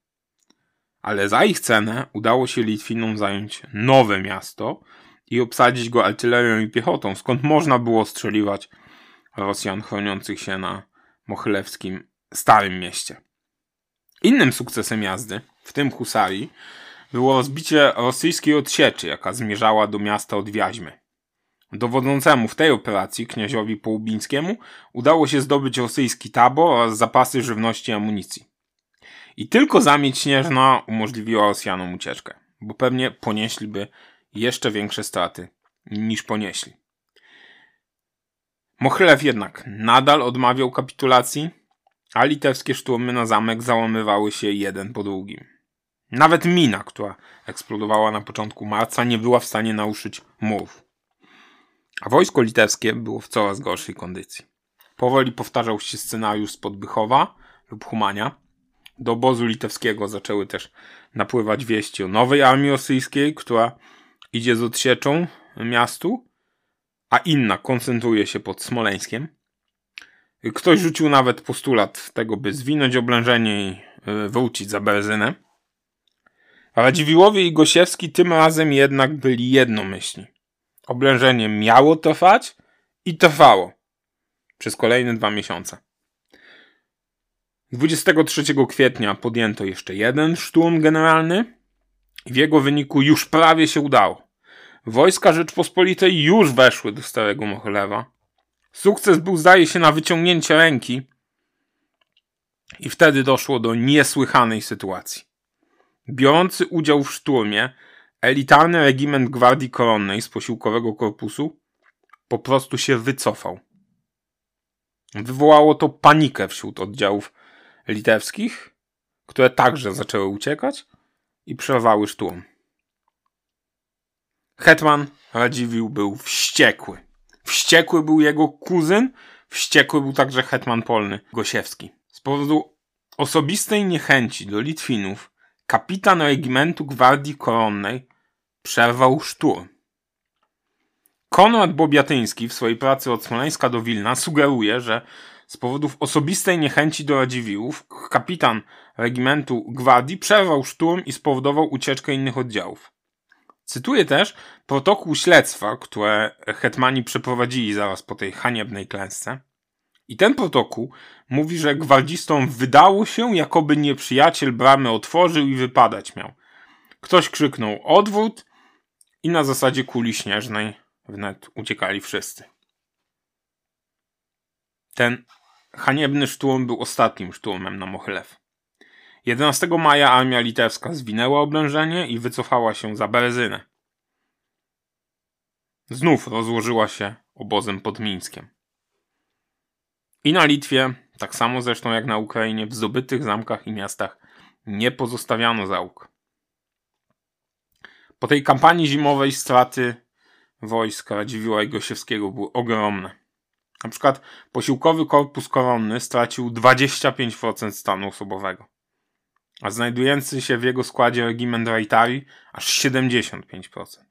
Ale za ich cenę udało się Litwinom zająć nowe miasto i obsadzić go artylerią i piechotą, skąd można było strzeliwać Rosjan chroniących się na mochylewskim Starym Mieście. Innym sukcesem jazdy, w tym husarii, było rozbicie rosyjskiej odsieczy, jaka zmierzała do miasta od Wiaźmy. Dowodzącemu w tej operacji, kniaziowi Połubińskiemu, udało się zdobyć rosyjski tabor oraz zapasy żywności i amunicji. I tylko zamieć śnieżna umożliwiła Rosjanom ucieczkę, bo pewnie ponieśliby jeszcze większe straty niż ponieśli. Mochlew jednak nadal odmawiał kapitulacji, a litewskie szturmy na zamek załamywały się jeden po drugim. Nawet mina, która eksplodowała na początku marca, nie była w stanie naruszyć murów. A wojsko litewskie było w coraz gorszej kondycji. Powoli powtarzał się scenariusz spod Bychowa lub Humania. Do obozu litewskiego zaczęły też napływać wieści o nowej armii rosyjskiej, która idzie z odsieczą miastu, a inna koncentruje się pod Smoleńskiem. Ktoś rzucił nawet postulat tego, by zwinąć oblężenie i y, wrócić za Berzynę. Radziwiłowie i Gosiewski tym razem jednak byli jednomyślni. Oblężenie miało trwać i trwało przez kolejne dwa miesiące. 23 kwietnia podjęto jeszcze jeden szturm generalny i w jego wyniku już prawie się udało. Wojska Rzeczpospolitej już weszły do Starego Mohylewa. Sukces był zdaje się na wyciągnięcie ręki i wtedy doszło do niesłychanej sytuacji. Biorący udział w szturmie elitarny regiment Gwardii Koronnej z posiłkowego korpusu po prostu się wycofał. Wywołało to panikę wśród oddziałów litewskich, które także zaczęły uciekać i przerwały szturm. Hetman Radziwił był wściekły. Wściekły był jego kuzyn, wściekły był także hetman polny Gosiewski. Z powodu osobistej niechęci do Litwinów kapitan regimentu Gwardii Koronnej przerwał szturm. Konrad Bobiatyński w swojej pracy od Smoleńska do Wilna sugeruje, że z powodów osobistej niechęci do Radziwiłłów kapitan regimentu Gwardii przerwał szturm i spowodował ucieczkę innych oddziałów. Cytuję też protokół śledztwa, które hetmani przeprowadzili zaraz po tej haniebnej klęsce. I ten protokół mówi, że gwardzistom wydało się, jakoby nieprzyjaciel bramy otworzył i wypadać miał. Ktoś krzyknął odwrót i na zasadzie kuli śnieżnej wnet uciekali wszyscy. Ten haniebny szturm był ostatnim szturmem na Mochylew. 11 maja armia litewska zwinęła oblężenie i wycofała się za Berezynę. znów rozłożyła się obozem pod Mińskiem. I na Litwie, tak samo zresztą jak na Ukrainie, w zdobytych zamkach i miastach nie pozostawiano załóg. Po tej kampanii zimowej straty wojska Radziwiła Gosiewskiego były ogromne. Na przykład posiłkowy korpus koronny stracił 25% stanu osobowego, a znajdujący się w jego składzie regiment Rajtari aż 75%.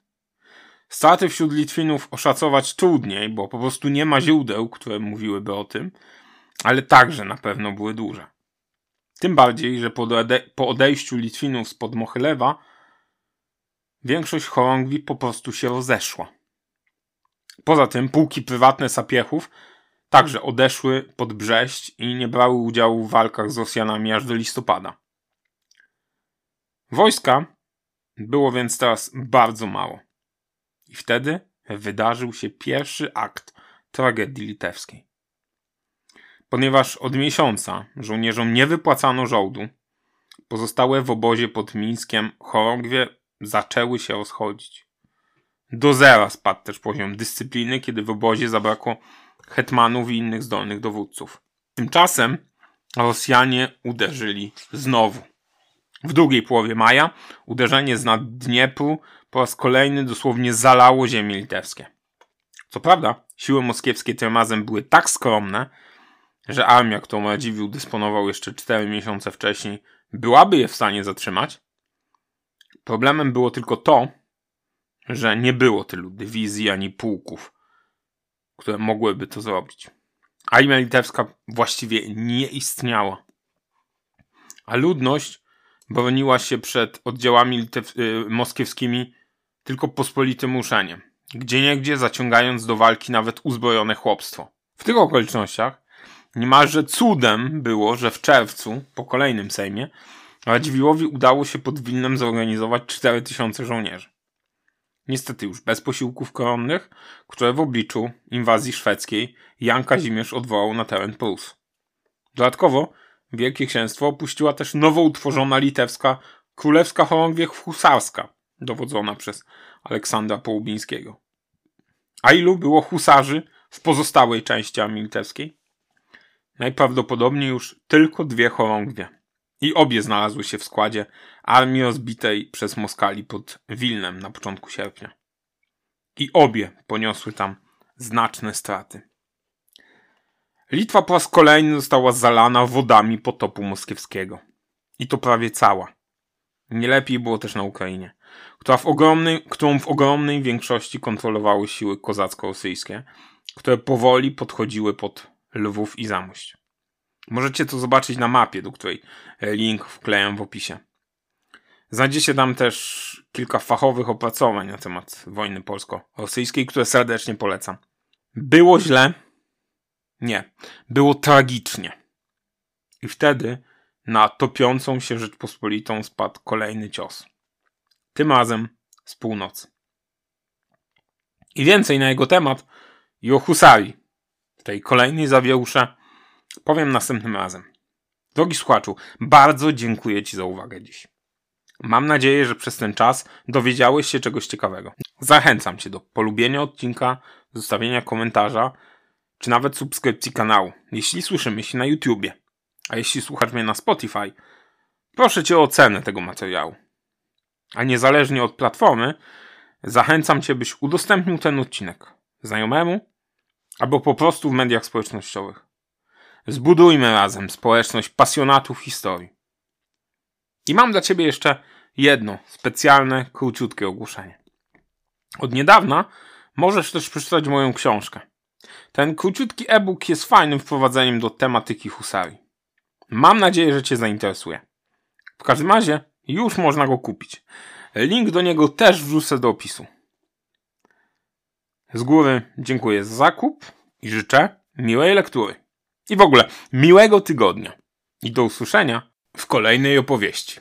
Straty wśród Litwinów oszacować trudniej, bo po prostu nie ma źródeł, które mówiłyby o tym, ale także na pewno były duże. Tym bardziej, że po, odejściu Litwinów spod Mochylewa większość chorągwi po prostu się rozeszła. Poza tym pułki prywatne sapiechów także odeszły pod Brześć i nie brały udziału w walkach z Rosjanami aż do listopada. Wojska było więc teraz bardzo mało. I wtedy wydarzył się pierwszy akt tragedii litewskiej. Ponieważ od miesiąca żołnierzom nie wypłacano żołdu, pozostałe w obozie pod Mińskiem chorągwie zaczęły się rozchodzić. Do zera spadł też poziom dyscypliny, kiedy w obozie zabrakło hetmanów i innych zdolnych dowódców. Tymczasem Rosjanie uderzyli znowu. W drugiej połowie maja uderzenie z nad Dniepru po raz kolejny dosłownie zalało ziemie litewskie. Co prawda, siły moskiewskie tym razem były tak skromne, że armia, którą Radziwiłł dysponował jeszcze 4 miesiące wcześniej, byłaby je w stanie zatrzymać. Problemem było tylko to, że nie było tylu dywizji ani pułków, które mogłyby to zrobić. Armia litewska właściwie nie istniała. A ludność broniła się przed oddziałami y, moskiewskimi tylko pospolitym uszeniem, gdzieniegdzie zaciągając do walki nawet uzbrojone chłopstwo. W tych okolicznościach niemalże cudem było, że w czerwcu, po kolejnym Sejmie, Radziwiłowi udało się pod Wilnem zorganizować 4000 żołnierzy. Niestety już bez posiłków koronnych, które w obliczu inwazji szwedzkiej Jan Kazimierz odwołał na teren Prus. Dodatkowo Wielkie Księstwo opuściła też nowo utworzona litewska Królewska Chorągiew Husarska, dowodzona przez Aleksandra Połubińskiego. A ilu było husarzy w pozostałej części armii litewskiej? Najprawdopodobniej już tylko dwie chorągwie. I obie znalazły się w składzie armii rozbitej przez Moskali pod Wilnem na początku sierpnia. I obie poniosły tam znaczne straty. Litwa po raz kolejny została zalana wodami potopu moskiewskiego. I to prawie cała. Nie lepiej było też na Ukrainie, która w ogromnej, którą w ogromnej większości kontrolowały siły kozacko-rosyjskie, które powoli podchodziły pod Lwów i Zamość. Możecie to zobaczyć na mapie, do której link wklejam w opisie. Znajdziecie tam też kilka fachowych opracowań na temat wojny polsko-rosyjskiej, które serdecznie polecam. Było źle? Nie. Było tragicznie. I wtedy na topiącą się Rzeczpospolitą spadł kolejny cios. Tym razem z północy. I więcej na jego temat i o tej kolejnej zawierusze, powiem następnym razem. Drogi słuchaczu, bardzo dziękuję Ci za uwagę dziś. Mam nadzieję, że przez ten czas dowiedziałeś się czegoś ciekawego. Zachęcam Cię do polubienia odcinka, zostawienia komentarza, czy nawet subskrypcji kanału, jeśli słyszymy się na YouTubie. A jeśli słuchasz mnie na Spotify, proszę Cię o ocenę tego materiału. A niezależnie od platformy, zachęcam Cię, byś udostępnił ten odcinek znajomemu albo po prostu w mediach społecznościowych. Zbudujmy razem społeczność pasjonatów historii. I mam dla Ciebie jeszcze jedno specjalne, króciutkie ogłoszenie. Od niedawna możesz też przeczytać moją książkę. Ten króciutki e-book jest fajnym wprowadzeniem do tematyki husarii. Mam nadzieję, że Cię zainteresuje. W każdym razie już można go kupić. Link do niego też wrzucę do opisu. Z góry dziękuję za zakup i życzę miłej lektury. I w ogóle miłego tygodnia. I do usłyszenia w kolejnej opowieści.